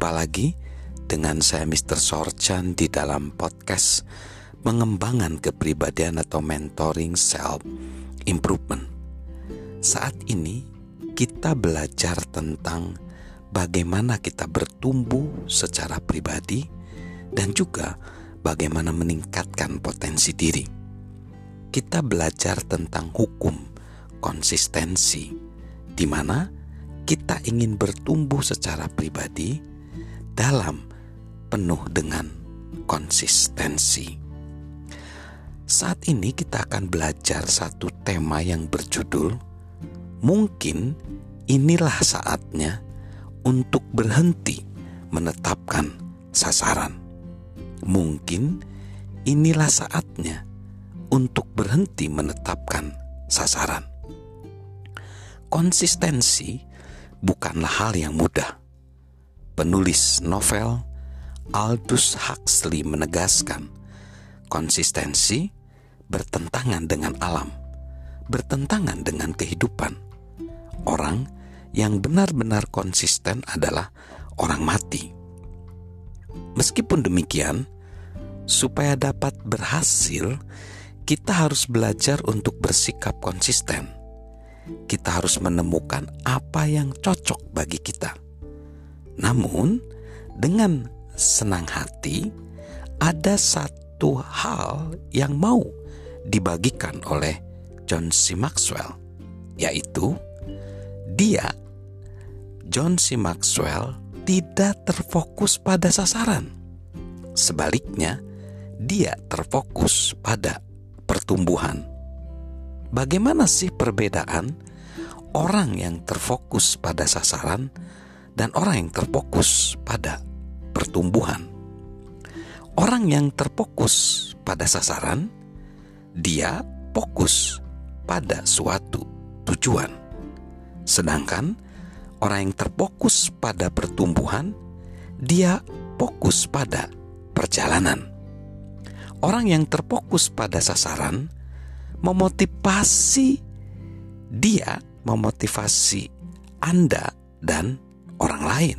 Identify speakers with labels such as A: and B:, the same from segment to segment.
A: Jumpa lagi dengan saya Mr. Sorchan di dalam podcast Mengembangkan kepribadian atau mentoring self improvement. Saat ini kita belajar tentang bagaimana kita bertumbuh secara pribadi dan juga bagaimana meningkatkan potensi diri. Kita belajar tentang hukum konsistensi di mana kita ingin bertumbuh secara pribadi dalam penuh dengan konsistensi. Saat ini kita akan belajar satu tema yang berjudul Mungkin inilah saatnya untuk berhenti menetapkan sasaran. Mungkin inilah saatnya untuk berhenti menetapkan sasaran. Konsistensi bukanlah hal yang mudah penulis novel Aldous Huxley menegaskan konsistensi bertentangan dengan alam, bertentangan dengan kehidupan. Orang yang benar-benar konsisten adalah orang mati. Meskipun demikian, supaya dapat berhasil, kita harus belajar untuk bersikap konsisten. Kita harus menemukan apa yang cocok bagi kita namun, dengan senang hati, ada satu hal yang mau dibagikan oleh John C. Maxwell, yaitu dia, John C. Maxwell, tidak terfokus pada sasaran. Sebaliknya, dia terfokus pada pertumbuhan. Bagaimana sih perbedaan orang yang terfokus pada sasaran dan orang yang terfokus pada pertumbuhan. Orang yang terfokus pada sasaran, dia fokus pada suatu tujuan. Sedangkan orang yang terfokus pada pertumbuhan, dia fokus pada perjalanan. Orang yang terfokus pada sasaran memotivasi dia memotivasi Anda dan orang lain.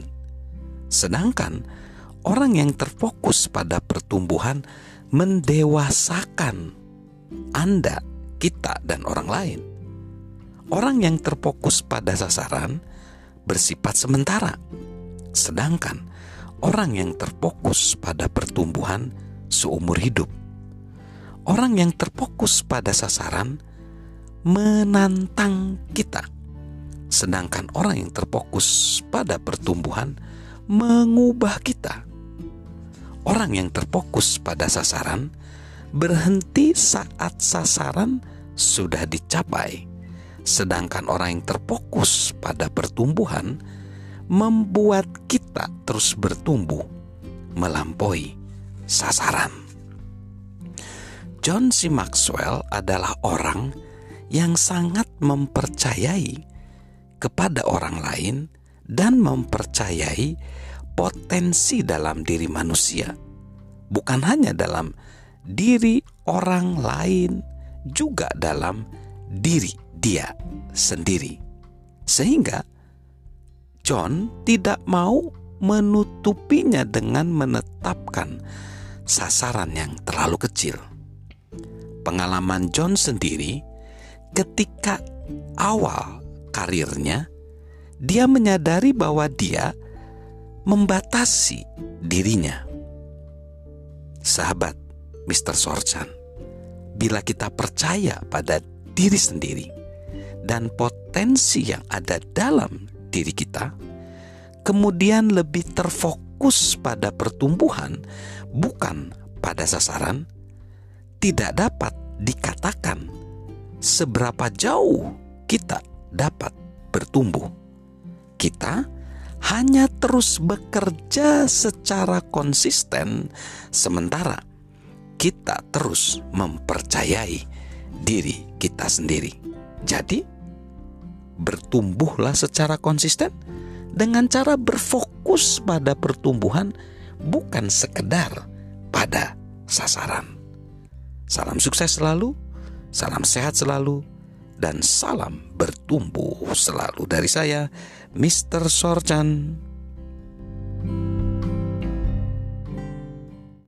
A: Sedangkan orang yang terfokus pada pertumbuhan mendewasakan Anda, kita, dan orang lain. Orang yang terfokus pada sasaran bersifat sementara, sedangkan orang yang terfokus pada pertumbuhan seumur hidup. Orang yang terfokus pada sasaran menantang kita Sedangkan orang yang terfokus pada pertumbuhan mengubah kita. Orang yang terfokus pada sasaran berhenti saat sasaran sudah dicapai. Sedangkan orang yang terfokus pada pertumbuhan membuat kita terus bertumbuh melampaui sasaran. John C. Maxwell adalah orang yang sangat mempercayai kepada orang lain dan mempercayai potensi dalam diri manusia, bukan hanya dalam diri orang lain, juga dalam diri dia sendiri, sehingga John tidak mau menutupinya dengan menetapkan sasaran yang terlalu kecil. Pengalaman John sendiri ketika awal karirnya, dia menyadari bahwa dia membatasi dirinya. Sahabat Mr. Sorchan, bila kita percaya pada diri sendiri dan potensi yang ada dalam diri kita, kemudian lebih terfokus pada pertumbuhan, bukan pada sasaran, tidak dapat dikatakan seberapa jauh kita dapat bertumbuh. Kita hanya terus bekerja secara konsisten, sementara kita terus mempercayai diri kita sendiri. Jadi, bertumbuhlah secara konsisten dengan cara berfokus pada pertumbuhan, bukan sekedar pada sasaran. Salam sukses selalu, salam sehat selalu dan salam bertumbuh selalu dari saya, Mr. Sorchan.